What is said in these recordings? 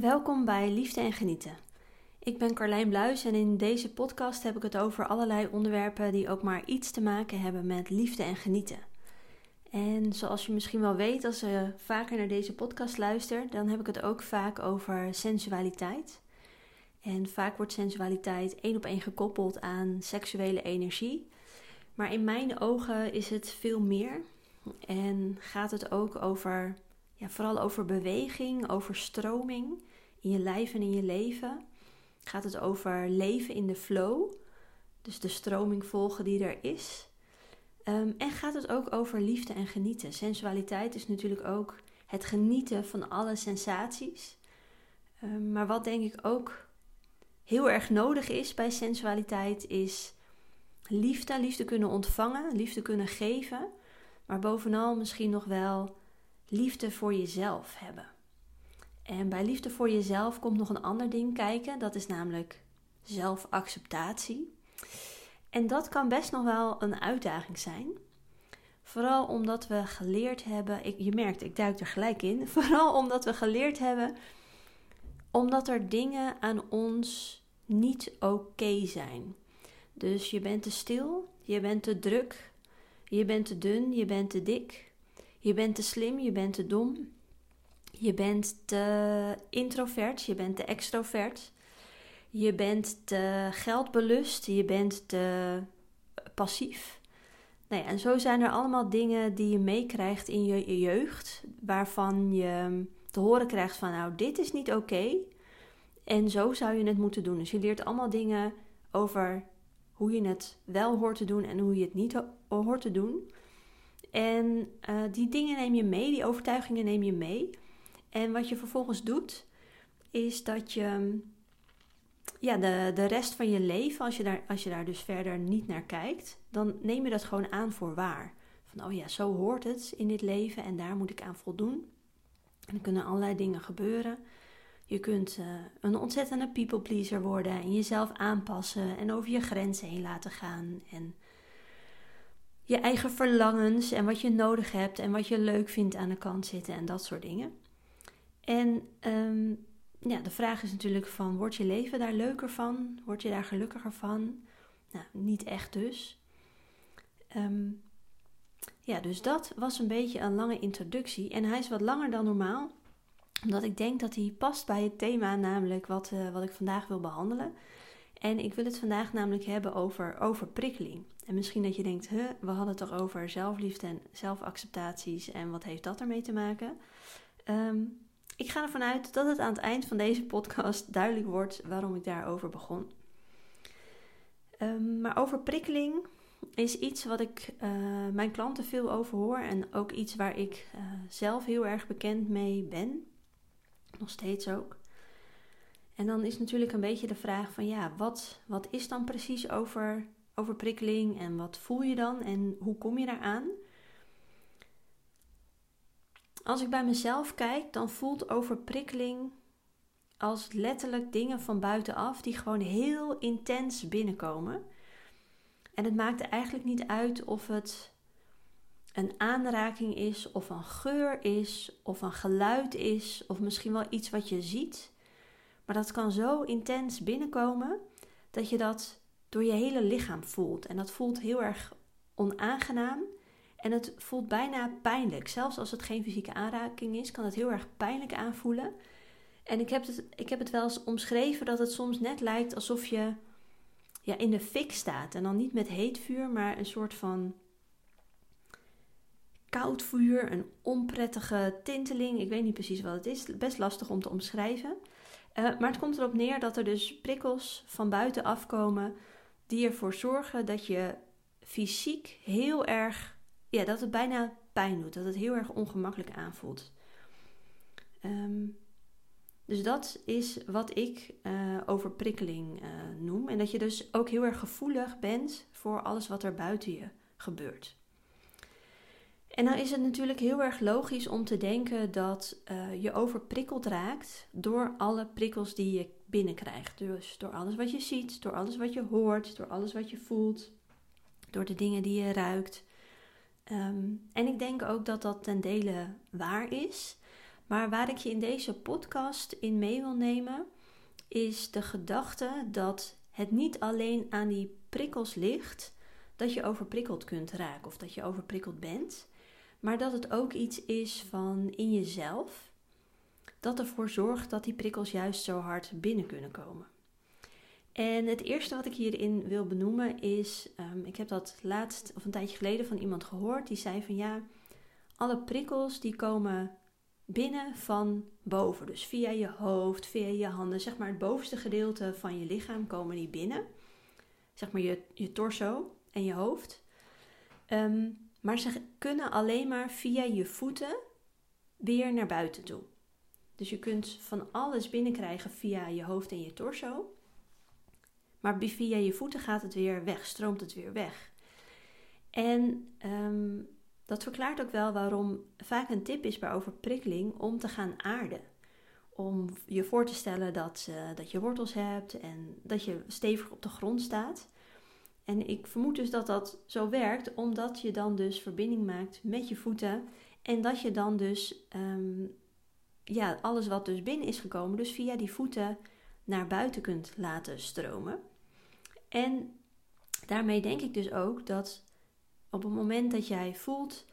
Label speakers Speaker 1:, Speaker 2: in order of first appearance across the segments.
Speaker 1: Welkom bij Liefde en Genieten. Ik ben Carlijn Bluis en in deze podcast heb ik het over allerlei onderwerpen die ook maar iets te maken hebben met liefde en genieten. En zoals je misschien wel weet als je vaker naar deze podcast luistert, dan heb ik het ook vaak over sensualiteit. En vaak wordt sensualiteit één op één gekoppeld aan seksuele energie. Maar in mijn ogen is het veel meer. En gaat het ook over, vooral over beweging, over stroming in je lijf en in je leven. Gaat het over leven in de flow, dus de stroming volgen die er is. Ehm, en gaat het ook over liefde en genieten. Sensualiteit is natuurlijk ook het genieten van alle sensaties. Um, maar wat denk ik ook heel erg nodig is bij sensualiteit, is liefde, liefde kunnen ontvangen, liefde kunnen geven, maar bovenal misschien nog wel liefde voor jezelf hebben. En bij liefde voor jezelf komt nog een ander ding kijken, dat is namelijk zelfacceptatie. En dat kan best nog wel een uitdaging zijn. Vooral omdat we geleerd hebben, ik, je merkt, ik duik er gelijk in. Vooral omdat we geleerd hebben, omdat er dingen aan ons niet oké zijn. Dus je bent te stil, je bent te druk, je bent te dun, je bent te dik, je bent te slim, je bent te dom, je bent te introvert, je bent te extrovert, je bent te geldbelust, je bent te passief. Nou ja, en zo zijn er allemaal dingen die je meekrijgt in je jeugd, waarvan je te horen krijgt van nou, dit is niet oké. En zo zou je het moeten doen. Dus je leert allemaal dingen over hoe je het wel hoort te doen en hoe je het niet hoort te doen. En uh, die dingen neem je mee, die overtuigingen neem je mee. En wat je vervolgens doet, is dat je ja, de, de rest van je leven, als je, daar, als je daar dus verder niet naar kijkt, dan neem je dat gewoon aan voor waar. Van oh ja, zo hoort het in dit leven en daar moet ik aan voldoen. En er kunnen allerlei dingen gebeuren. Je kunt uh, een ontzettende people pleaser worden en jezelf aanpassen en over je grenzen heen laten gaan. En je eigen verlangens en wat je nodig hebt en wat je leuk vindt aan de kant zitten en dat soort dingen. En um, ja, de vraag is natuurlijk van, wordt je leven daar leuker van? Word je daar gelukkiger van? Nou, niet echt dus. Um, ja, dus dat was een beetje een lange introductie. En hij is wat langer dan normaal, omdat ik denk dat hij past bij het thema, namelijk wat, uh, wat ik vandaag wil behandelen. En ik wil het vandaag namelijk hebben over overprikkeling. En misschien dat je denkt, huh, we hadden het toch over zelfliefde en zelfacceptaties en wat heeft dat ermee te maken? Um, ik ga ervan uit dat het aan het eind van deze podcast duidelijk wordt waarom ik daarover begon. Um, maar overprikkeling is iets wat ik uh, mijn klanten veel over hoor en ook iets waar ik uh, zelf heel erg bekend mee ben. Nog steeds ook. En dan is natuurlijk een beetje de vraag van ja, wat, wat is dan precies over, overprikkeling en wat voel je dan en hoe kom je daaraan? Als ik bij mezelf kijk, dan voelt overprikkeling als letterlijk dingen van buitenaf die gewoon heel intens binnenkomen. En het maakt eigenlijk niet uit of het een aanraking is, of een geur is, of een geluid is, of misschien wel iets wat je ziet. Maar dat kan zo intens binnenkomen dat je dat door je hele lichaam voelt. En dat voelt heel erg onaangenaam. En het voelt bijna pijnlijk. Zelfs als het geen fysieke aanraking is, kan het heel erg pijnlijk aanvoelen. En ik heb het, ik heb het wel eens omschreven dat het soms net lijkt alsof je ja, in de fik staat. En dan niet met heet vuur, maar een soort van koud vuur, een onprettige tinteling. Ik weet niet precies wat het is. Best lastig om te omschrijven. Uh, maar het komt erop neer dat er dus prikkels van buiten afkomen die ervoor zorgen dat je fysiek heel erg ja, dat het bijna pijn doet. Dat het heel erg ongemakkelijk aanvoelt. Um, dus dat is wat ik uh, overprikkeling uh, noem. En dat je dus ook heel erg gevoelig bent voor alles wat er buiten je gebeurt. En dan is het natuurlijk heel erg logisch om te denken dat uh, je overprikkeld raakt door alle prikkels die je binnenkrijgt. Dus door alles wat je ziet, door alles wat je hoort, door alles wat je voelt, door de dingen die je ruikt, Um, en ik denk ook dat dat ten dele waar is. Maar waar ik je in deze podcast in mee wil nemen, is de gedachte dat het niet alleen aan die prikkels ligt dat je overprikkeld kunt raken of dat je overprikkeld bent, maar dat het ook iets is van in jezelf dat ervoor zorgt dat die prikkels juist zo hard binnen kunnen komen. En het eerste wat ik hierin wil benoemen is, um, ik heb dat laatst of een tijdje geleden van iemand gehoord die zei van ja, alle prikkels die komen binnen van boven. Dus via je hoofd, via je handen, zeg maar het bovenste gedeelte van je lichaam komen die binnen. Zeg maar je, je torso en je hoofd. Ehm, maar ze kunnen alleen maar via je voeten weer naar buiten toe. Dus je kunt van alles binnenkrijgen via je hoofd en je torso. Maar via je voeten gaat het weer weg, stroomt het weer weg. En ehm, dat verklaart ook wel waarom vaak een tip is bij overprikkeling om te gaan aarden. Om je voor te stellen dat, uh, dat je wortels hebt en dat je stevig op de grond staat. En ik vermoed dus dat dat zo werkt, omdat je dan dus verbinding maakt met je voeten. En dat je dan dus um, ja, alles wat dus binnen is gekomen, dus via die voeten naar buiten kunt laten stromen. En daarmee denk ik dus ook dat op het moment dat jij voelt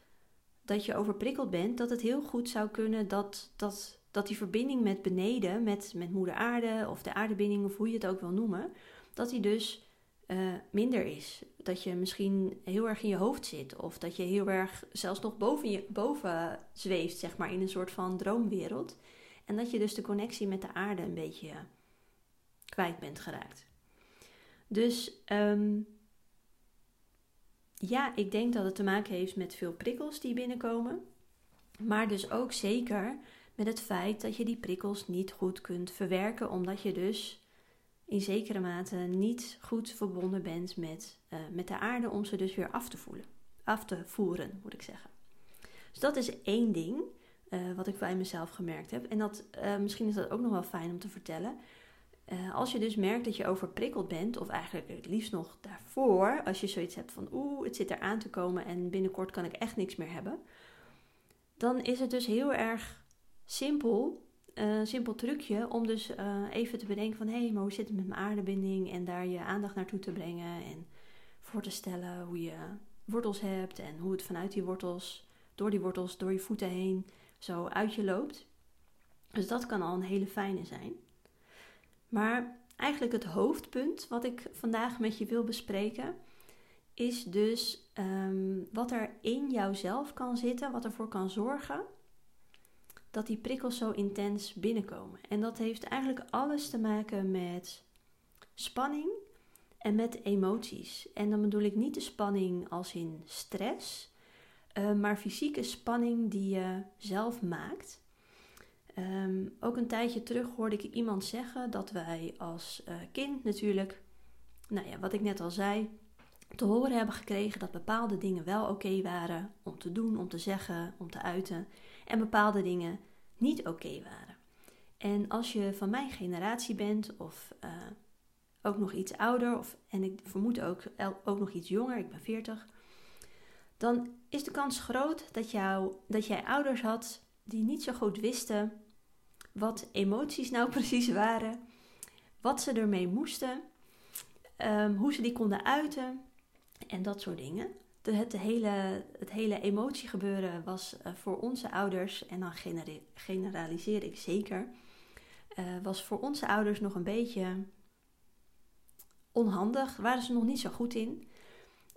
Speaker 1: dat je overprikkeld bent, dat het heel goed zou kunnen dat, dat, dat die verbinding met beneden, met, met moeder aarde of de aardebinding of hoe je het ook wil noemen, dat die dus uh, minder is. Dat je misschien heel erg in je hoofd zit of dat je heel erg zelfs nog boven, je, boven zweeft, zeg maar, in een soort van droomwereld. En dat je dus de connectie met de aarde een beetje kwijt bent geraakt. Dus um, ja, ik denk dat het te maken heeft met veel prikkels die binnenkomen. Maar dus ook zeker met het feit dat je die prikkels niet goed kunt verwerken, omdat je dus in zekere mate niet goed verbonden bent met, uh, met de aarde om ze dus weer af te voelen. Af te voeren, moet ik zeggen. Dus dat is één ding uh, wat ik bij mezelf gemerkt heb. En dat, uh, misschien is dat ook nog wel fijn om te vertellen. Als je dus merkt dat je overprikkeld bent, of eigenlijk het liefst nog daarvoor, als je zoiets hebt van oeh, het zit er aan te komen en binnenkort kan ik echt niks meer hebben, dan is het dus heel erg simpel, uh, simpel trucje om dus uh, even te bedenken van hé, hey, maar hoe zit het met mijn aardebinding en daar je aandacht naartoe te brengen en voor te stellen hoe je wortels hebt en hoe het vanuit die wortels, door die wortels, door je voeten heen zo uit je loopt. Dus dat kan al een hele fijne zijn. Maar eigenlijk het hoofdpunt wat ik vandaag met je wil bespreken, is dus um, wat er in jouzelf kan zitten, wat ervoor kan zorgen dat die prikkels zo intens binnenkomen. En dat heeft eigenlijk alles te maken met spanning en met emoties. En dan bedoel ik niet de spanning als in stress, uh, maar fysieke spanning die je zelf maakt. Um, ook een tijdje terug hoorde ik iemand zeggen dat wij als uh, kind natuurlijk, nou ja, wat ik net al zei, te horen hebben gekregen dat bepaalde dingen wel oké waren om te doen, om te zeggen, om te uiten, en bepaalde dingen niet oké waren. En als je van mijn generatie bent, of uh, ook nog iets ouder, of, en ik vermoed ook, ook nog iets jonger, ik ben 40, dan is de kans groot dat, jou, dat jij ouders had die niet zo goed wisten wat emoties nou precies waren, wat ze ermee moesten, um, hoe ze die konden uiten en dat soort dingen. Het, hele, het hele emotiegebeuren was uh, voor onze ouders, en dan generaliseer ik zeker, uh, was voor onze ouders nog een beetje onhandig, waren ze nog niet zo goed in.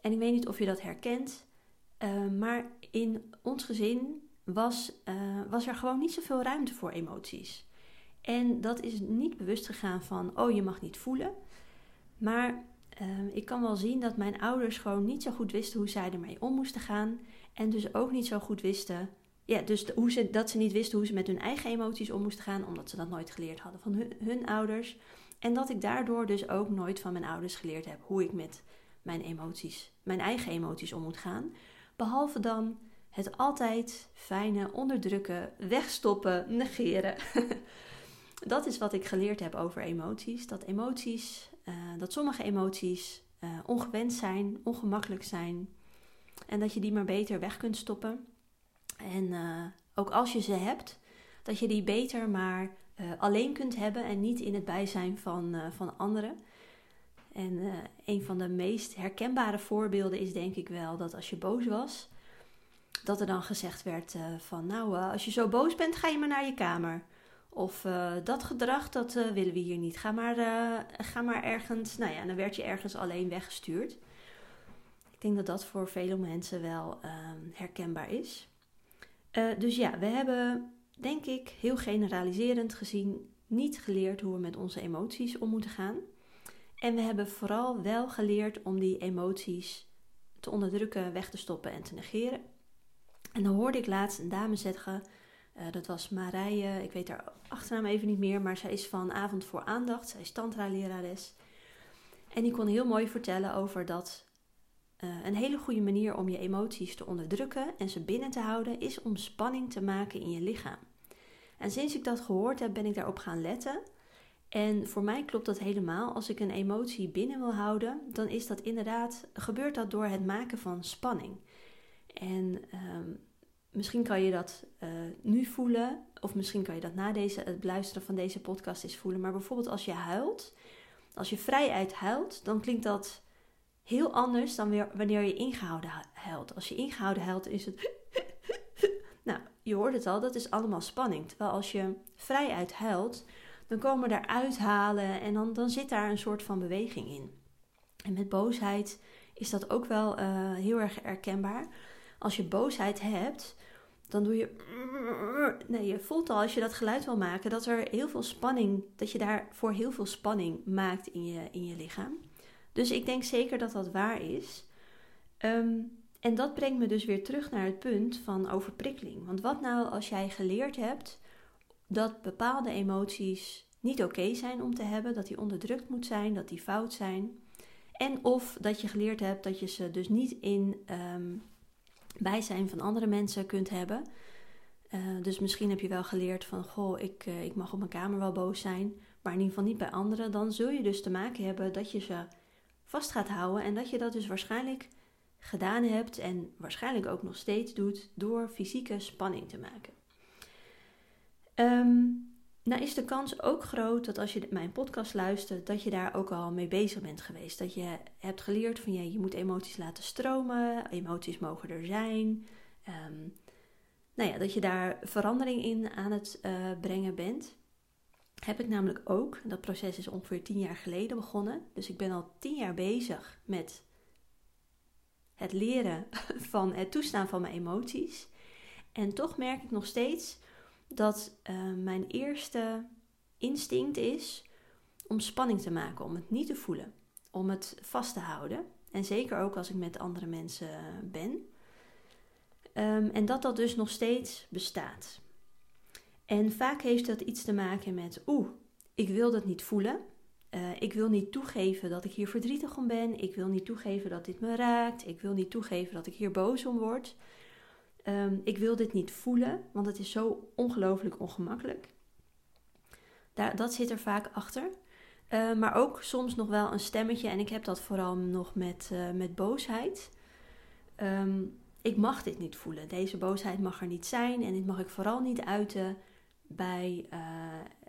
Speaker 1: En ik weet niet of je dat herkent, uh, maar in ons gezin was, was er gewoon niet zoveel ruimte voor emoties. En dat is niet bewust gegaan van, oh je mag niet voelen. Maar uh, ik kan wel zien dat mijn ouders gewoon niet zo goed wisten hoe zij ermee om moesten gaan. En dus ook niet zo goed wisten, ja, dus hoe dat ze niet wisten hoe ze met hun eigen emoties om moesten gaan, omdat ze dat nooit geleerd hadden van hun, hun ouders. En dat ik daardoor dus ook nooit van mijn ouders geleerd heb hoe ik met mijn emoties, mijn eigen emoties om moet gaan. Behalve dan het altijd fijne onderdrukken, wegstoppen, negeren. dat is wat ik geleerd heb over emoties. Dat emoties, uh, dat sommige emoties uh, ongewenst zijn, ongemakkelijk zijn. En dat je die maar beter weg kunt stoppen. En uh, ook als je ze hebt, dat je die beter maar alleen kunt hebben en niet in het bijzijn van, van anderen. En een van de meest herkenbare voorbeelden is denk ik wel dat als je boos was, dat er dan gezegd werd van nou, als je zo boos bent, ga je maar naar je kamer. Of dat gedrag, dat willen we hier niet. Ga maar, ga maar ergens, nou ja, dan werd je ergens alleen weggestuurd. Ik denk dat dat voor vele mensen wel ehm, herkenbaar is. dus ja, we hebben denk ik, heel generaliserend gezien, niet geleerd hoe we met onze emoties om moeten gaan. En we hebben vooral wel geleerd om die emoties te onderdrukken, weg te stoppen en te negeren. En dan hoorde ik laatst een dame zeggen, uh, dat was Marije, ik weet haar achternaam even niet meer, maar zij is van Avond voor Aandacht, zij is tantra-lerares. En die kon heel mooi vertellen over dat uh, een hele goede manier om je emoties te onderdrukken en ze binnen te houden is om spanning te maken in je lichaam. En sinds ik dat gehoord heb, ben ik daarop gaan letten. En voor mij klopt dat helemaal. Als ik een emotie binnen wil houden, dan is dat inderdaad, gebeurt dat door het maken van spanning. En ehm, misschien kan je dat uh, nu voelen, of misschien kan je dat na deze, het luisteren van deze podcast eens voelen. Maar bijvoorbeeld als je huilt, als je vrijuit huilt, dan klinkt dat heel anders dan weer wanneer je ingehouden huilt. Als je ingehouden huilt, is het. nou, je hoort het al, dat is allemaal spanning. Terwijl als je vrijuit huilt, dan komen er uithalen en dan, dan zit daar een soort van beweging in. En met boosheid is dat ook wel uh, heel erg herkenbaar. Als je boosheid hebt, dan doe je. Nee, je voelt al als je dat geluid wil maken dat er heel veel spanning, dat je daarvoor heel veel spanning maakt in je, in je lichaam. Dus ik denk zeker dat dat waar is. Um, en dat brengt me dus weer terug naar het punt van overprikkeling. Want wat nou als jij geleerd hebt dat bepaalde emoties niet oké zijn om te hebben, dat die onderdrukt moet zijn, dat die fout zijn. En of dat je geleerd hebt dat je ze dus niet in um, bijzijn van andere mensen kunt hebben. Uh, dus misschien heb je wel geleerd van, goh, ik, uh, ik mag op mijn kamer wel boos zijn, maar in ieder geval niet bij anderen. Dan zul je dus te maken hebben dat je ze vast gaat houden en dat je dat dus waarschijnlijk gedaan hebt en waarschijnlijk ook nog steeds doet door fysieke spanning te maken. Um, nou is de kans ook groot dat als je mijn podcast luistert, dat je daar ook al mee bezig bent geweest. Dat je hebt geleerd van ja, je moet emoties laten stromen, emoties mogen er zijn. Um, nou ja, dat je daar verandering in aan het uh, brengen bent. Heb ik namelijk ook. Dat proces is ongeveer tien jaar geleden begonnen. Dus ik ben al tien jaar bezig met het leren van het toestaan van mijn emoties. En toch merk ik nog steeds dat uh, mijn eerste instinct is om spanning te maken, om het niet te voelen, om het vast te houden. En zeker ook als ik met andere mensen ben. Um, en dat dat dus nog steeds bestaat. En vaak heeft dat iets te maken met, oeh, ik wil dat niet voelen. Uh, ik wil niet toegeven dat ik hier verdrietig om ben. Ik wil niet toegeven dat dit me raakt. Ik wil niet toegeven dat ik hier boos om word. Um, ik wil dit niet voelen, want het is zo ongelooflijk ongemakkelijk. Daar, dat zit er vaak achter. Uh, maar ook soms nog wel een stemmetje, en ik heb dat vooral nog met, uh, met boosheid. Um, ik mag dit niet voelen. Deze boosheid mag er niet zijn en dit mag ik vooral niet uiten bij, uh,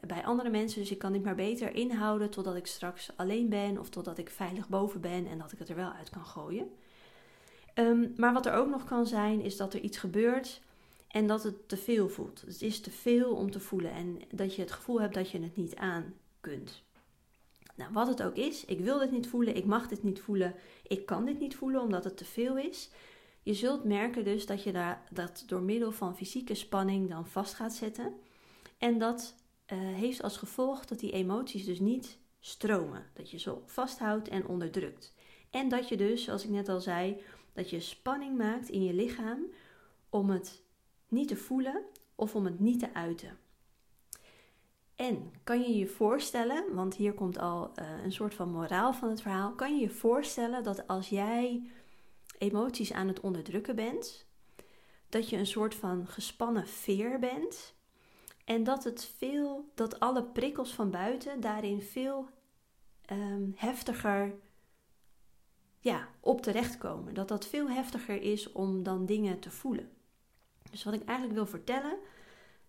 Speaker 1: bij andere mensen. Dus ik kan dit maar beter inhouden totdat ik straks alleen ben of totdat ik veilig boven ben en dat ik het er wel uit kan gooien. Um, maar wat er ook nog kan zijn, is dat er iets gebeurt en dat het te veel voelt. Het is te veel om te voelen en dat je het gevoel hebt dat je het niet aan kunt. Nou, wat het ook is, ik wil dit niet voelen, ik mag dit niet voelen, ik kan dit niet voelen omdat het te veel is. Je zult merken dus dat je daar, dat door middel van fysieke spanning dan vast gaat zetten. En dat uh, heeft als gevolg dat die emoties dus niet stromen. Dat je ze vasthoudt en onderdrukt. En dat je dus, zoals ik net al zei, dat je spanning maakt in je lichaam om het niet te voelen of om het niet te uiten. En kan je je voorstellen, want hier komt al uh, een soort van moraal van het verhaal, kan je je voorstellen dat als jij emoties aan het onderdrukken bent, dat je een soort van gespannen veer bent en dat het veel, dat alle prikkels van buiten daarin veel um, heftiger ja, op terechtkomen. Dat dat veel heftiger is om dan dingen te voelen. Dus wat ik eigenlijk wil vertellen,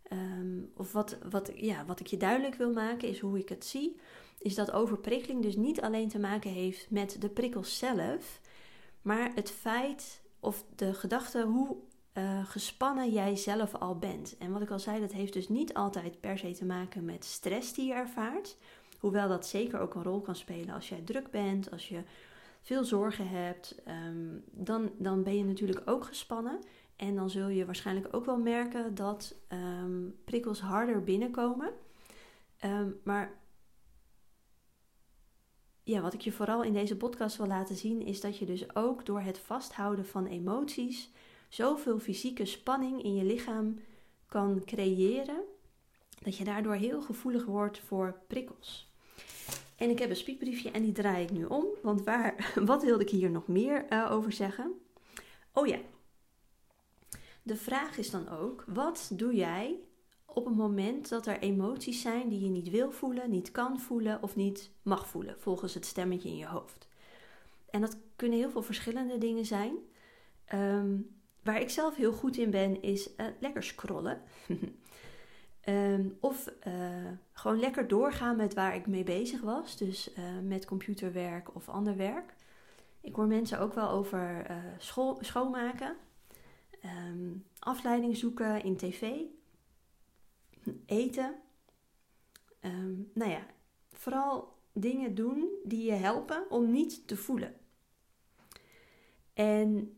Speaker 1: Ehm, of wat, wat, ja, wat ik je duidelijk wil maken is hoe ik het zie. Is dat overprikkeling dus niet alleen te maken heeft met de prikkels zelf. Maar het feit of de gedachte hoe uh, gespannen jij zelf al bent. En wat ik al zei, dat heeft dus niet altijd per se te maken met stress die je ervaart. Hoewel dat zeker ook een rol kan spelen als jij druk bent, als je veel zorgen hebt, ehm, dan, dan ben je natuurlijk ook gespannen. En dan zul je waarschijnlijk ook wel merken dat ehm, prikkels harder binnenkomen. Ehm, maar ja, wat ik je vooral in deze podcast wil laten zien, is dat je dus ook door het vasthouden van emoties zoveel fysieke spanning in je lichaam kan creëren, dat je daardoor heel gevoelig wordt voor prikkels. En ik heb een spiekbriefje en die draai ik nu om, want waar, wat wilde ik hier nog meer uh, over zeggen? Oh ja, de vraag is dan ook: wat doe jij op het moment dat er emoties zijn die je niet wil voelen, niet kan voelen of niet mag voelen, volgens het stemmetje in je hoofd? En dat kunnen heel veel verschillende dingen zijn. Um, waar ik zelf heel goed in ben, is uh, lekker scrollen. um, of uh, gewoon lekker doorgaan met waar ik mee bezig was. Dus uh, met computerwerk of ander werk. Ik hoor mensen ook wel over school, schoonmaken. Um, afleiding zoeken in tv, eten. Um, nou ja, vooral dingen doen die je helpen om niet te voelen. En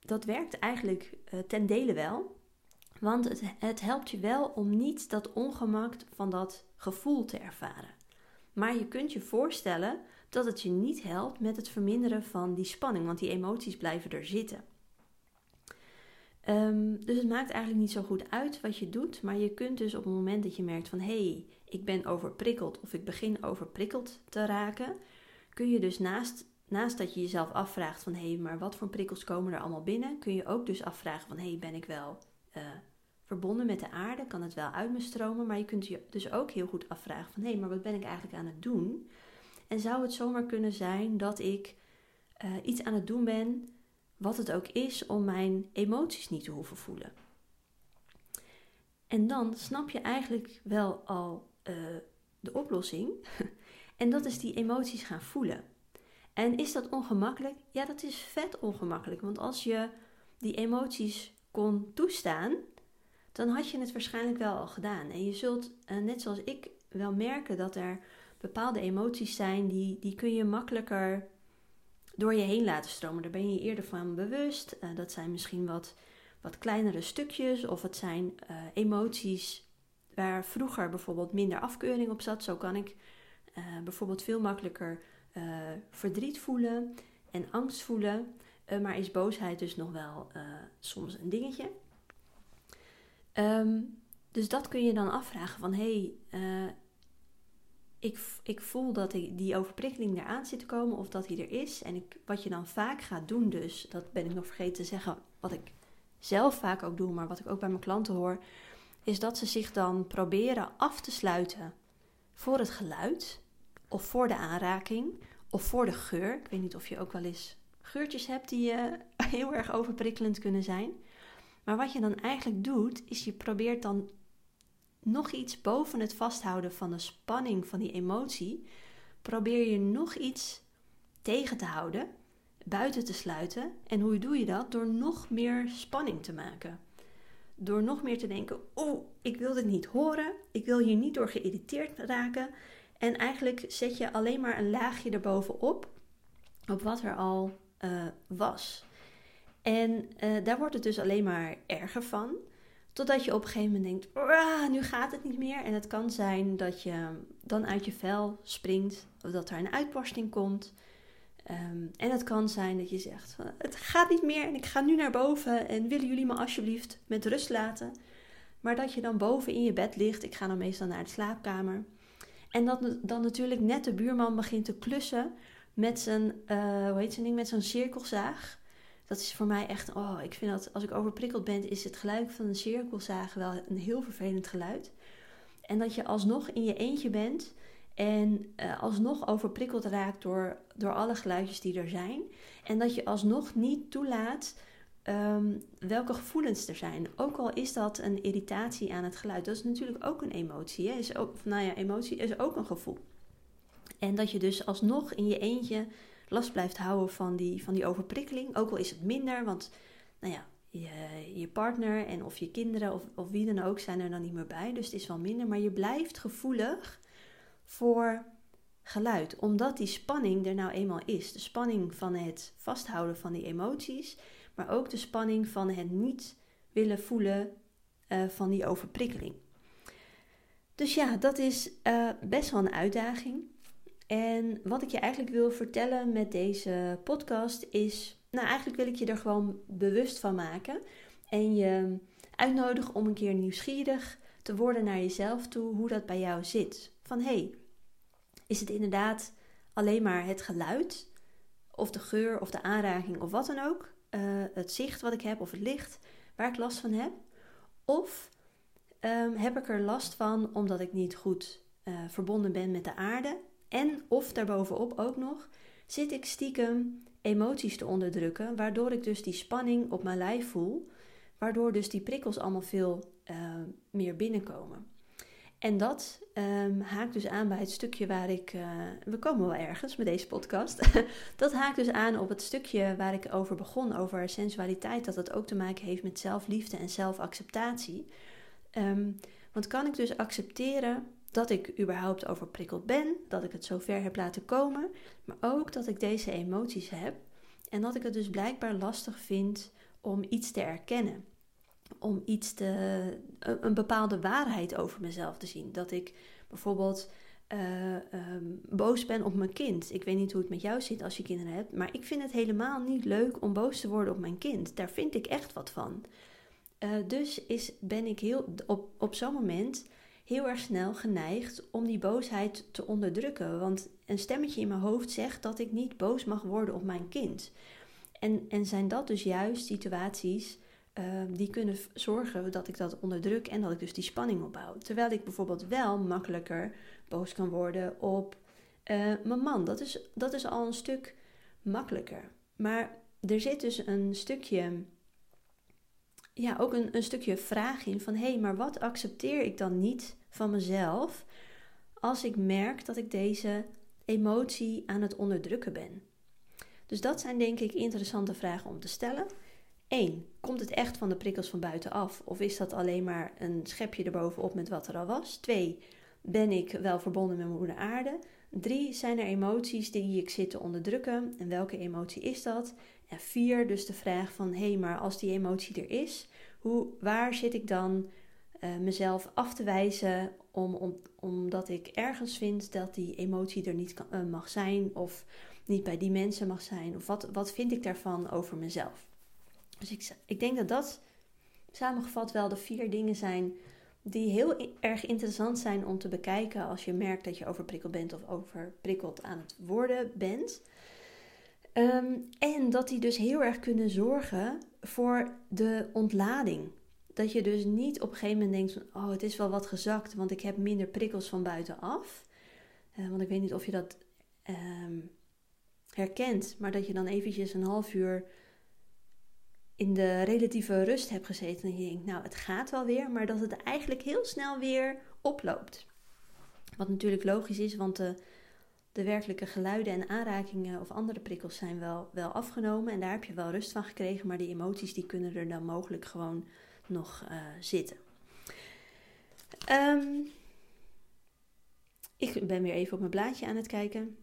Speaker 1: dat werkt eigenlijk uh, ten dele wel, want het, het helpt je wel om niet dat ongemak van dat gevoel te ervaren. Maar je kunt je voorstellen dat het je niet helpt met het verminderen van die spanning, want die emoties blijven er zitten. Um, dus het maakt eigenlijk niet zo goed uit wat je doet, maar je kunt dus op het moment dat je merkt van hé, hey, ik ben overprikkeld of ik begin overprikkeld te raken, kun je dus naast, naast dat je jezelf afvraagt van hé, hey, maar wat voor prikkels komen er allemaal binnen, kun je ook dus afvragen van hé, hey, ben ik wel uh, verbonden met de aarde, kan het wel uit me stromen, maar je kunt je dus ook heel goed afvragen van hé, maar wat ben ik eigenlijk aan het doen? En zou het zomaar kunnen zijn dat ik uh, iets aan het doen ben wat het ook is om mijn emoties niet te hoeven voelen. En dan snap je eigenlijk wel al uh, de oplossing. en dat is die emoties gaan voelen. En is dat ongemakkelijk? Ja, dat is vet ongemakkelijk. Want als je die emoties kon toestaan, dan had je het waarschijnlijk wel al gedaan. En je zult, uh, net zoals ik, wel merken dat er bepaalde emoties zijn die, die kun je makkelijker door je heen laten stromen. Daar ben je eerder van bewust. Uh, dat zijn misschien wat, wat kleinere stukjes of het zijn uh, emoties waar vroeger bijvoorbeeld minder afkeuring op zat. Zo kan ik bijvoorbeeld veel makkelijker verdriet voelen en angst voelen. Maar is boosheid dus nog wel soms een dingetje. Um, dus dat kun je dan afvragen van hé, hey, ik, ik voel dat ik die overprikkeling eraan zit te komen of dat die er is. En ik, wat je dan vaak gaat doen, dus, dat ben ik nog vergeten te zeggen, wat ik zelf vaak ook doe, maar wat ik ook bij mijn klanten hoor, is dat ze zich dan proberen af te sluiten voor het geluid, of voor de aanraking, of voor de geur. Ik weet niet of je ook wel eens geurtjes hebt die uh, heel erg overprikkelend kunnen zijn. Maar wat je dan eigenlijk doet, is je probeert dan nog iets boven het vasthouden van de spanning van die emotie, probeer je nog iets tegen te houden, buiten te sluiten. En hoe doe je dat? Door nog meer spanning te maken. Door nog meer te denken: oh, ik wil dit niet horen, ik wil hier niet door geïrriteerd raken. En eigenlijk zet je alleen maar een laagje erbovenop, op wat er al uh, was. En uh, daar wordt het dus alleen maar erger van. Totdat je op een gegeven moment denkt, nu gaat het niet meer. En het kan zijn dat je dan uit je vel springt. Of dat er een uitbarsting komt. Um, en het kan zijn dat je zegt, het gaat niet meer en ik ga nu naar boven. En willen jullie me alsjeblieft met rust laten? Maar dat je dan boven in je bed ligt. Ik ga dan meestal naar de slaapkamer. En dat dan natuurlijk net de buurman begint te klussen met zijn, uh, hoe heet zijn ding, met zo'n cirkelzaag dat is voor mij echt, oh, ik vind dat als ik overprikkeld ben, is het geluid van een cirkelzaag wel een heel vervelend geluid. En dat je alsnog in je eentje bent en uh, alsnog overprikkeld raakt door, door alle geluidjes die er zijn. En dat je alsnog niet toelaat ehm, welke gevoelens er zijn. Ook al is dat een irritatie aan het geluid. Dat is natuurlijk ook een emotie. Hè? Is ook, nou ja, emotie is ook een gevoel. En dat je dus alsnog in je eentje last blijft houden van die, van die overprikkeling. Ook al is het minder, want nou ja, je, je partner en of je kinderen of, of wie dan ook zijn er dan niet meer bij. Dus het is wel minder. Maar je blijft gevoelig voor geluid. Omdat die spanning er nou eenmaal is. De spanning van het vasthouden van die emoties. Maar ook de spanning van het niet willen voelen uh, van die overprikkeling. Dus ja, dat is uh, best wel een uitdaging. En wat ik je eigenlijk wil vertellen met deze podcast is, nou eigenlijk wil ik je er gewoon bewust van maken en je uitnodigen om een keer nieuwsgierig te worden naar jezelf toe, hoe dat bij jou zit. Van hey, is het inderdaad alleen maar het geluid, of de geur, of de aanraking, of wat dan ook, uh, het zicht wat ik heb, of het licht, waar ik last van heb? Of um, heb ik er last van omdat ik niet goed uh, verbonden ben met de aarde en of daarbovenop ook nog zit ik stiekem emoties te onderdrukken, waardoor ik dus die spanning op mijn lijf voel, waardoor dus die prikkels allemaal veel uh, meer binnenkomen. En dat um, haakt dus aan bij het stukje waar ik. Uh, we komen wel ergens met deze podcast. dat haakt dus aan op het stukje waar ik over begon, over sensualiteit, dat het ook te maken heeft met zelfliefde en zelfacceptatie. Um, want kan ik dus accepteren dat ik überhaupt overprikkeld ben, dat ik het zo ver heb laten komen, maar ook dat ik deze emoties heb en dat ik het dus blijkbaar lastig vind om iets te erkennen. Om iets te, een bepaalde waarheid over mezelf te zien. Dat ik bijvoorbeeld uh, um, boos ben op mijn kind. Ik weet niet hoe het met jou zit als je kinderen hebt, maar ik vind het helemaal niet leuk om boos te worden op mijn kind. Daar vind ik echt wat van. Uh, dus is, ben ik heel, op, op zo'n moment heel erg snel geneigd om die boosheid te onderdrukken. Want een stemmetje in mijn hoofd zegt dat ik niet boos mag worden op mijn kind. En, en zijn dat dus juist situaties uh, die kunnen zorgen dat ik dat onderdruk en dat ik dus die spanning opbouw. Terwijl ik bijvoorbeeld wel makkelijker boos kan worden op uh, mijn man. Dat is, dat is al een stuk makkelijker. Maar er zit dus een stukje ja, ook een, een stukje vraag in van hé, hey, maar wat accepteer ik dan niet van mezelf als ik merk dat ik deze emotie aan het onderdrukken ben? Dus dat zijn denk ik interessante vragen om te stellen. 1. Komt het echt van de prikkels van buitenaf of is dat alleen maar een schepje erbovenop met wat er al was? 2. Ben ik wel verbonden met moeder aarde? 3. Zijn er emoties die ik zit te onderdrukken en welke emotie is dat? En vier, dus de vraag van hé, hey, maar als die emotie er is, hoe, waar zit ik dan uh, mezelf af te wijzen om, om, omdat ik ergens vind dat die emotie er niet uh, mag zijn of niet bij die mensen mag zijn? Of wat, wat vind ik daarvan over mezelf? Dus ik, ik denk dat dat samengevat wel de vier dingen zijn die heel erg interessant zijn om te bekijken als je merkt dat je overprikkeld bent of overprikkeld aan het worden bent. Ehm, en dat die dus heel erg kunnen zorgen voor de ontlading. Dat je dus niet op een gegeven moment denkt van, oh het is wel wat gezakt, want ik heb minder prikkels van buitenaf. Uh, want ik weet niet of je dat um, herkent, maar dat je dan eventjes een half uur in de relatieve rust hebt gezeten en je denkt, nou het gaat wel weer, maar dat het eigenlijk heel snel weer oploopt. Wat natuurlijk logisch is, want de de werkelijke geluiden en aanrakingen of andere prikkels zijn wel, wel afgenomen. En daar heb je wel rust van gekregen. Maar die emoties die kunnen er dan mogelijk gewoon nog uh, zitten. Um, ik ben weer even op mijn blaadje aan het kijken.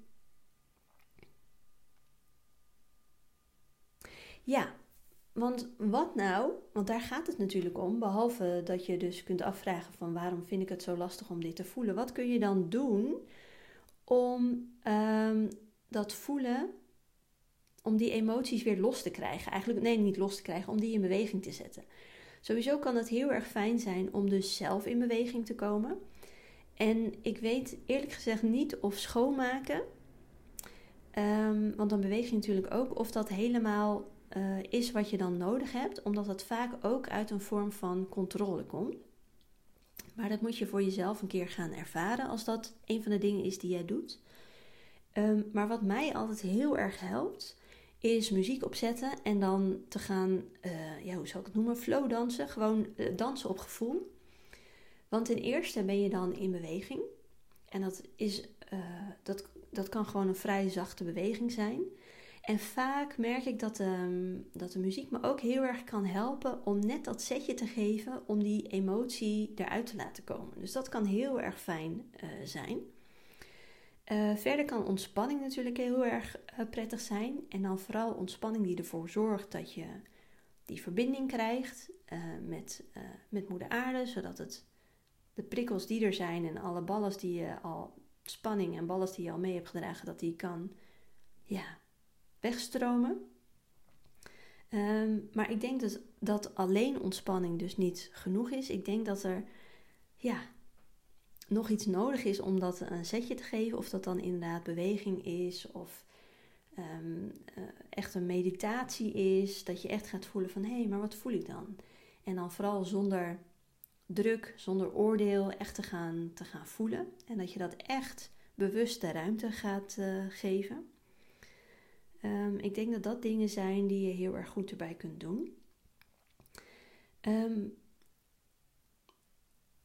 Speaker 1: Ja, want wat nou? Want daar gaat het natuurlijk om. Behalve dat je dus kunt afvragen van waarom vind ik het zo lastig om dit te voelen. Wat kun je dan doen om um, dat voelen, om die emoties weer los te krijgen. Eigenlijk, nee, niet los te krijgen, om die in beweging te zetten. Sowieso kan het heel erg fijn zijn om dus zelf in beweging te komen. En ik weet eerlijk gezegd niet of schoonmaken, um, want dan beweeg je natuurlijk ook, of dat helemaal uh, is wat je dan nodig hebt, omdat dat vaak ook uit een vorm van controle komt. Maar dat moet je voor jezelf een keer gaan ervaren als dat een van de dingen is die jij doet. Um, maar wat mij altijd heel erg helpt, is muziek opzetten en dan te gaan, uh, ja, hoe zou ik het noemen, flow dansen. Gewoon uh, dansen op gevoel. Want ten eerste ben je dan in beweging. En dat, is, uh, dat, dat kan gewoon een vrij zachte beweging zijn. En vaak merk ik dat, um, dat de muziek me ook heel erg kan helpen om net dat setje te geven om die emotie eruit te laten komen. Dus dat kan heel erg fijn uh, zijn. Uh, verder kan ontspanning natuurlijk heel erg uh, prettig zijn. En dan vooral ontspanning die ervoor zorgt dat je die verbinding krijgt met, met moeder aarde. Zodat het, de prikkels die er zijn en alle ballast die je al, spanning en ballast die je al mee hebt gedragen, dat die kan ja, wegstromen. Um, maar ik denk dus dat alleen ontspanning dus niet genoeg is. Ik denk dat er ja, nog iets nodig is om dat een zetje te geven. Of dat dan inderdaad beweging is of um, uh, echt een meditatie is. Dat je echt gaat voelen van hé, hey, maar wat voel ik dan? En dan vooral zonder druk, zonder oordeel echt te gaan, te gaan voelen. En dat je dat echt bewust de ruimte gaat uh, geven. Um, ik denk dat dat dingen zijn die je heel erg goed erbij kunt doen. Um,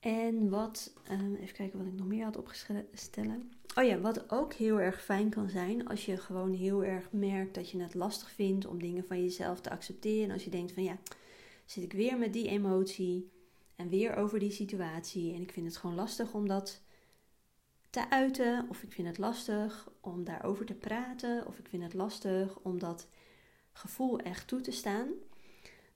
Speaker 1: en wat, um, even kijken wat ik nog meer had opgestellen. Oh ja, wat ook heel erg fijn kan zijn als je gewoon heel erg merkt dat je het lastig vindt om dingen van jezelf te accepteren. Als je denkt van ja, zit ik weer met die emotie en weer over die situatie en ik vind het gewoon lastig om dat te uiten, of ik vind het lastig om daarover te praten, of ik vind het lastig om dat gevoel echt toe te staan,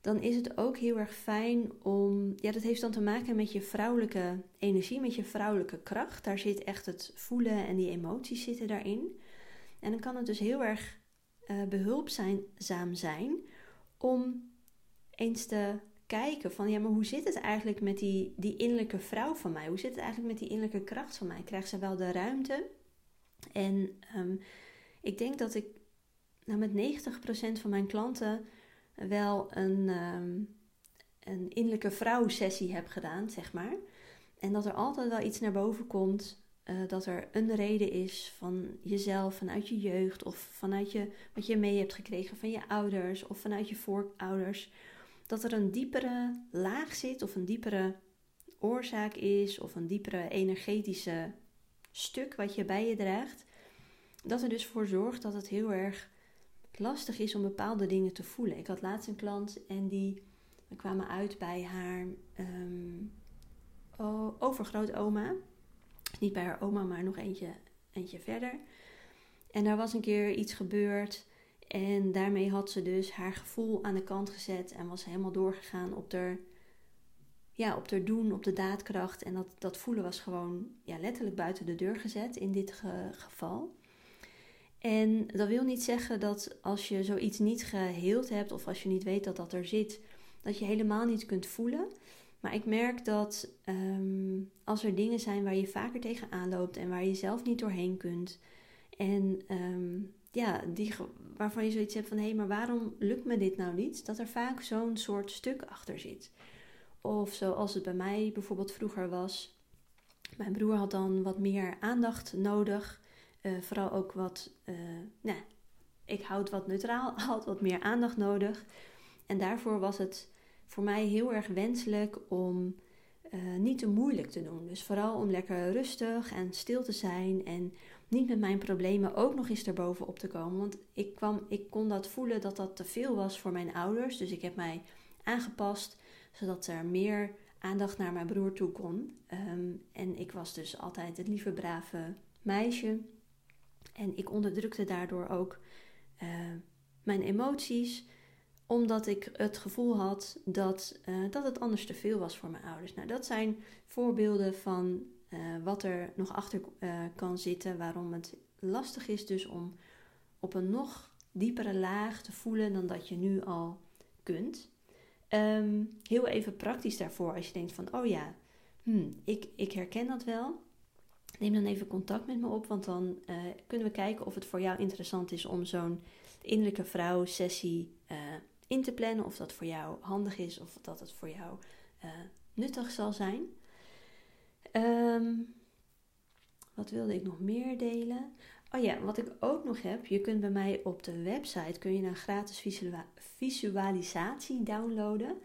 Speaker 1: dan is het ook heel erg fijn om. Ja, dat heeft dan te maken met je vrouwelijke energie, met je vrouwelijke kracht. Daar zit echt het voelen en die emoties zitten daarin. En dan kan het dus heel erg uh, behulpzaam zijn om eens te kijken van ja, maar hoe zit het eigenlijk met die, die innerlijke vrouw van mij? Hoe zit het eigenlijk met die innerlijke kracht van mij? Krijgt ze wel de ruimte? En um, ik denk dat ik nou, met 90% van mijn klanten wel een, um, een innerlijke vrouw sessie heb gedaan, zeg maar. En dat er altijd wel iets naar boven komt. Uh, dat er een reden is van jezelf, vanuit je jeugd of vanuit je, wat je mee hebt gekregen van je ouders of vanuit je voorouders dat er een diepere laag zit of een diepere oorzaak is of een diepere energetische stuk wat je bij je draagt. Dat er dus voor zorgt dat het heel erg lastig is om bepaalde dingen te voelen. Ik had laatst een klant en die we kwamen uit bij haar um, overgrootoma. Niet bij haar oma, maar nog eentje, eentje verder. En daar was een keer iets gebeurd en daarmee had ze dus haar gevoel aan de kant gezet en was helemaal doorgegaan op haar, ja, op haar doen, op de daadkracht. En dat, dat voelen was gewoon ja, letterlijk buiten de deur gezet in dit geval. En dat wil niet zeggen dat als je zoiets niet geheeld hebt of als je niet weet dat dat er zit, dat je helemaal niet kunt voelen. Maar ik merk dat ehm, als er dingen zijn waar je vaker tegenaan loopt en waar je zelf niet doorheen kunt. En um, ja, die, waarvan je zoiets hebt van hé, hey, maar waarom lukt me dit nou niet? Dat er vaak zo'n soort stuk achter zit. Of zoals het bij mij bijvoorbeeld vroeger was. Mijn broer had dan wat meer aandacht nodig. Uh, vooral ook wat, uh, nou, ik houd wat neutraal, had wat meer aandacht nodig. En daarvoor was het voor mij heel erg wenselijk om uh, niet te moeilijk te doen. Dus vooral om lekker rustig en stil te zijn en niet met mijn problemen ook nog eens erbovenop te komen. Want ik, kwam, ik kon dat voelen dat dat te veel was voor mijn ouders. Dus ik heb mij aangepast zodat er meer aandacht naar mijn broer toe kon. Um, en ik was dus altijd het lieve, brave meisje. En ik onderdrukte daardoor ook uh, mijn emoties, omdat ik het gevoel had dat, uh, dat het anders te veel was voor mijn ouders. Nou, dat zijn voorbeelden van uh, wat er nog achter uh, kan zitten, waarom het lastig is dus om op een nog diepere laag te voelen dan dat je nu al kunt. Um, heel even praktisch daarvoor, als je denkt van, oh ja, hmm, ik, ik herken dat wel. Neem dan even contact met me op, want dan uh, kunnen we kijken of het voor jou interessant is om zo'n innerlijke vrouw sessie in te plannen. Of dat voor jou handig is of dat het voor jou nuttig zal zijn. Um, wat wilde ik nog meer delen? Oh ja, wat ik ook nog heb, je kunt bij mij op de website kun je een gratis visualisatie downloaden.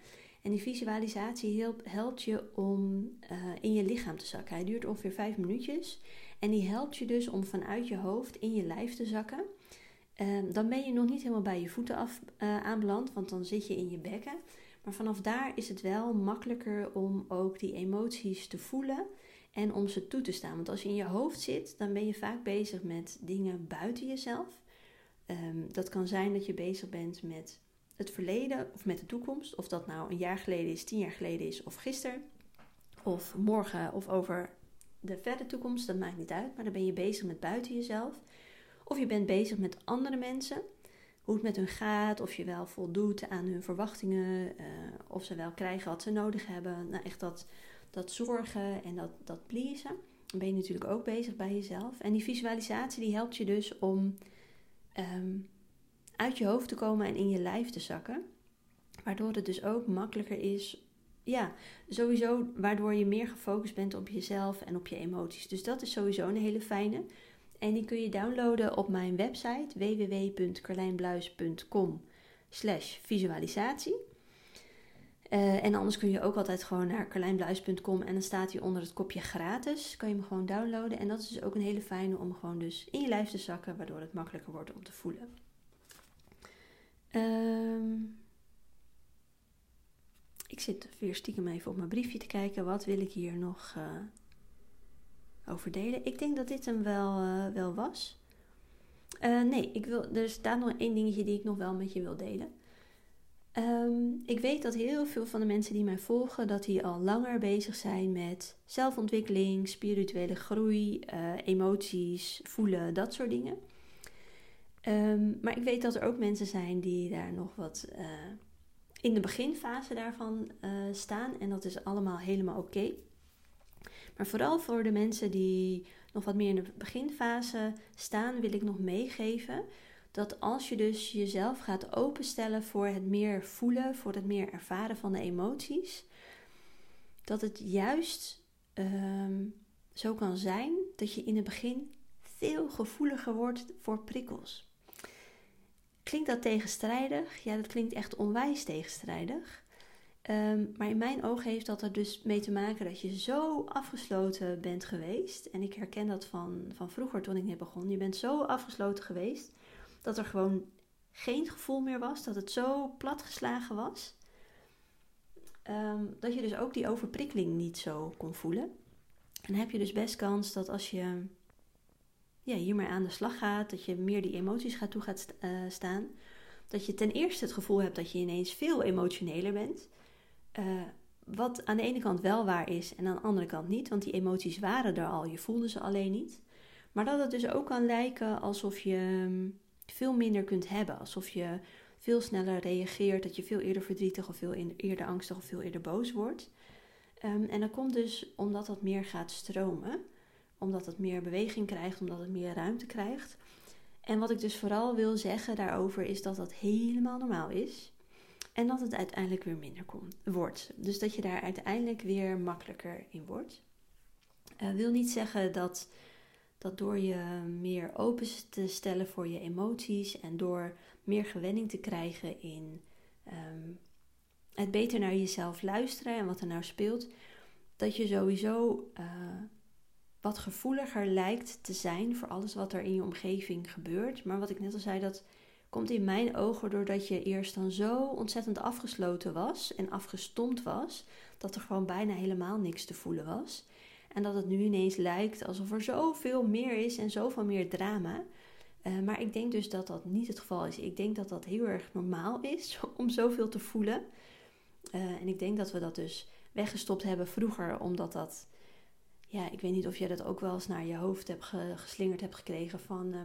Speaker 1: En die visualisatie helpt je om uh, in je lichaam te zakken. Hij duurt ongeveer 5 minuutjes. En die helpt je dus om vanuit je hoofd in je lijf te zakken. Uh, dan ben je nog niet helemaal bij je voeten af, uh, aanbeland, want dan zit je in je bekken. Maar vanaf daar is het wel makkelijker om ook die emoties te voelen en om ze toe te staan. Want als je in je hoofd zit, dan ben je vaak bezig met dingen buiten jezelf. Um, dat kan zijn dat je bezig bent met het verleden of met de toekomst. Of dat nou een jaar geleden is, tien jaar geleden is of gisteren. Of morgen of over de verre toekomst, dat maakt niet uit. Maar dan ben je bezig met buiten jezelf. Of je bent bezig met andere mensen. Hoe het met hun gaat, of je wel voldoet aan hun verwachtingen. Uh, of ze wel krijgen wat ze nodig hebben. Nou, echt dat, dat zorgen en dat, dat pleasen. Dan ben je natuurlijk ook bezig bij jezelf. En die visualisatie die helpt je dus om um, uit je hoofd te komen en in je lijf te zakken. Waardoor het dus ook makkelijker is. Ja, sowieso waardoor je meer gefocust bent op jezelf en op je emoties. Dus dat is sowieso een hele fijne. En die kun je downloaden op mijn website www.carlijnbluis.com slash visualisatie. Uh, en anders kun je ook altijd gewoon naar carlijnbluis.com en dan staat hij onder het kopje gratis. Kan je hem gewoon downloaden. En dat is dus ook een hele fijne om gewoon dus in je lijf te zakken, waardoor het makkelijker wordt om te voelen. Um, ik zit weer stiekem even op mijn briefje te kijken. Wat wil ik hier nog uh, Ik denk dat dit hem wel, uh, wel was. Uh, nee, ik wil, er staat nog één dingetje die ik nog wel met je wil delen. Um, ik weet dat heel veel van de mensen die mij volgen, dat die al langer bezig zijn met zelfontwikkeling, spirituele groei, emoties, voelen, dat soort dingen. Um, maar ik weet dat er ook mensen zijn die daar nog wat in de beginfase daarvan staan. En dat is allemaal helemaal oké. Maar vooral voor de mensen die nog wat meer in de beginfase staan, wil ik nog meegeven dat als je dus jezelf gaat openstellen voor het meer voelen, voor het meer ervaren van de emoties, dat het juist um, zo kan zijn dat je in het begin veel gevoeliger wordt voor prikkels. Klinkt dat tegenstrijdig? Ja, dat klinkt echt onwijs tegenstrijdig. Um, maar in mijn ogen heeft dat er dus mee te maken dat je zo afgesloten bent geweest. En ik herken dat van, van vroeger toen ik net begon. Je bent zo afgesloten geweest dat er gewoon geen gevoel meer was. Dat het zo platgeslagen was. Um, dat je dus ook die overprikkeling niet zo kon voelen. En dan heb je dus best kans dat als je ja, hiermee aan de slag gaat, dat je meer die emoties gaat toe gaat uh, staan. Dat je ten eerste het gevoel hebt dat je ineens veel emotioneler bent. Uh, wat aan de ene kant wel waar is en aan de andere kant niet, want die emoties waren er al, je voelde ze alleen niet. Maar dat het dus ook kan lijken alsof je um, veel minder kunt hebben, alsof je veel sneller reageert, dat je veel eerder verdrietig of veel eerder angstig of veel eerder boos wordt. Um, en dat komt dus omdat dat meer gaat stromen omdat het meer beweging krijgt, omdat het meer ruimte krijgt. En wat ik dus vooral wil zeggen daarover is dat dat helemaal normaal is. En dat het uiteindelijk weer minder komt, wordt. Dus dat je daar uiteindelijk weer makkelijker in wordt. Uh, wil niet zeggen dat, dat door je meer open te stellen voor je emoties en door meer gewenning te krijgen in um, het beter naar jezelf luisteren en wat er nou speelt, dat je sowieso uh, wat gevoeliger lijkt te zijn voor alles wat er in je omgeving gebeurt. Maar wat ik net al zei, dat komt in mijn ogen doordat je eerst dan zo ontzettend afgesloten was en afgestompt was, dat er gewoon bijna helemaal niks te voelen was. En dat het nu ineens lijkt alsof er zoveel meer is en zoveel meer drama. Uh, maar ik denk dus dat dat niet het geval is. Ik denk dat dat heel erg normaal is om zoveel te voelen. Uh, en ik denk dat we dat dus weggestopt hebben vroeger, omdat dat ja, ik weet niet of jij dat ook wel eens naar je hoofd hebt geslingerd hebt gekregen van... Uh,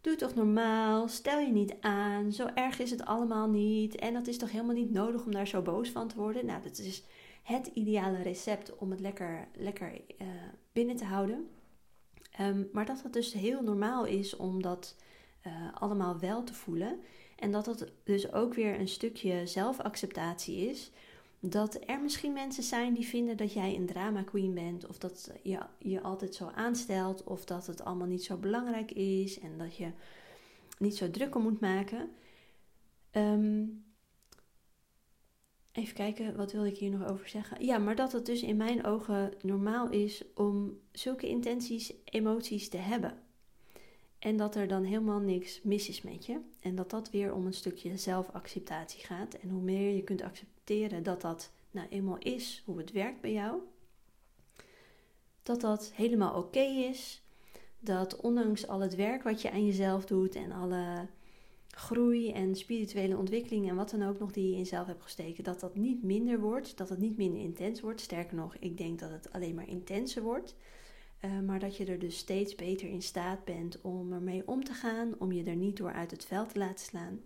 Speaker 1: doe toch normaal, stel je niet aan, zo erg is het allemaal niet. En dat is toch helemaal niet nodig om daar zo boos van te worden. Nou, dat is het ideale recept om het lekker, lekker uh, binnen te houden. Um, maar dat het dus heel normaal is om dat uh, allemaal wel te voelen. En dat dat dus ook weer een stukje zelfacceptatie is dat er misschien mensen zijn die vinden dat jij een drama queen bent, of dat je je altijd zo aanstelt, of dat het allemaal niet zo belangrijk is en dat je niet zo druk om moet maken. Ehm, even kijken, wat wil ik hier nog over zeggen? Ja, maar dat het dus in mijn ogen normaal is om zulke intenties, emoties te hebben. En dat er dan helemaal niks mis is met je. En dat dat weer om een stukje zelfacceptatie gaat. En hoe meer je kunt accepteren dat dat nou eenmaal is, hoe het werkt bij jou. Dat dat helemaal oké is. Dat ondanks al het werk wat je aan jezelf doet en alle groei en spirituele ontwikkeling en wat dan ook nog die je in jezelf hebt gesteken, dat dat niet minder wordt, dat het niet minder intens wordt. Sterker nog, ik denk dat het alleen maar intenser wordt. Uh, maar dat je er dus steeds beter in staat bent om ermee om te gaan, om je er niet door uit het veld te laten slaan.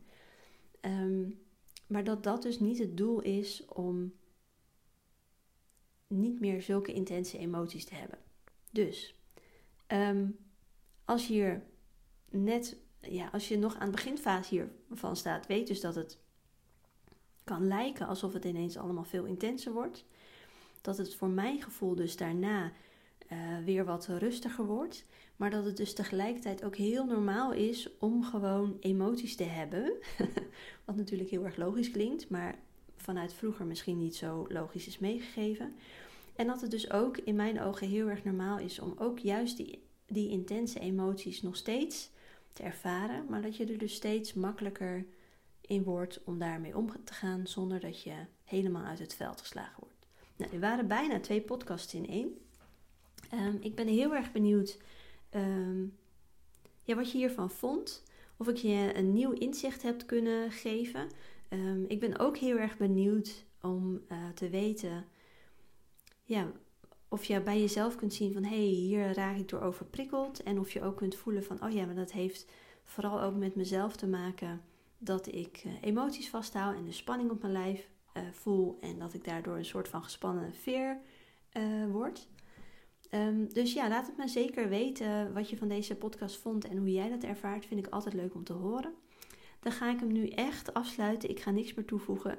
Speaker 1: Um, maar dat dat dus niet het doel is om niet meer zulke intense emoties te hebben. Dus um, als je hier net, ja, als je nog aan de beginfase hiervan staat, weet dus dat het kan lijken alsof het ineens allemaal veel intenser wordt. Dat het voor mijn gevoel dus daarna uh, weer wat rustiger wordt. Maar dat het dus tegelijkertijd ook heel normaal is om gewoon emoties te hebben. Wat natuurlijk heel erg logisch klinkt, maar vanuit vroeger misschien niet zo logisch is meegegeven. En dat het dus ook in mijn ogen heel erg normaal is om ook juist die, die intense emoties nog steeds te ervaren. Maar dat je er dus steeds makkelijker in wordt om daarmee om te gaan zonder dat je helemaal uit het veld geslagen wordt. Nou, er waren bijna twee podcasts in één. Um, ik ben heel erg benieuwd um, ja, wat je hiervan vond. Of ik je een nieuw inzicht heb kunnen geven. Um, ik ben ook heel erg benieuwd om uh, te weten ja, of je bij jezelf kunt zien van hé, hey, hier raak ik door overprikkeld. En of je ook kunt voelen van oh ja, maar dat heeft vooral ook met mezelf te maken dat ik uh, emoties vasthoud en de spanning op mijn lijf uh, voel. En dat ik daardoor een soort van gespannen veer word. Um, dus ja, laat het me zeker weten wat je van deze podcast vond en hoe jij dat ervaart. Vind ik altijd leuk om te horen. Dan ga ik hem nu echt afsluiten. Ik ga niks meer toevoegen.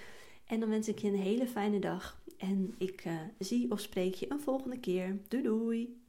Speaker 1: en dan wens ik je een hele fijne dag. En ik uh, zie of spreek je een volgende keer. Doei doei!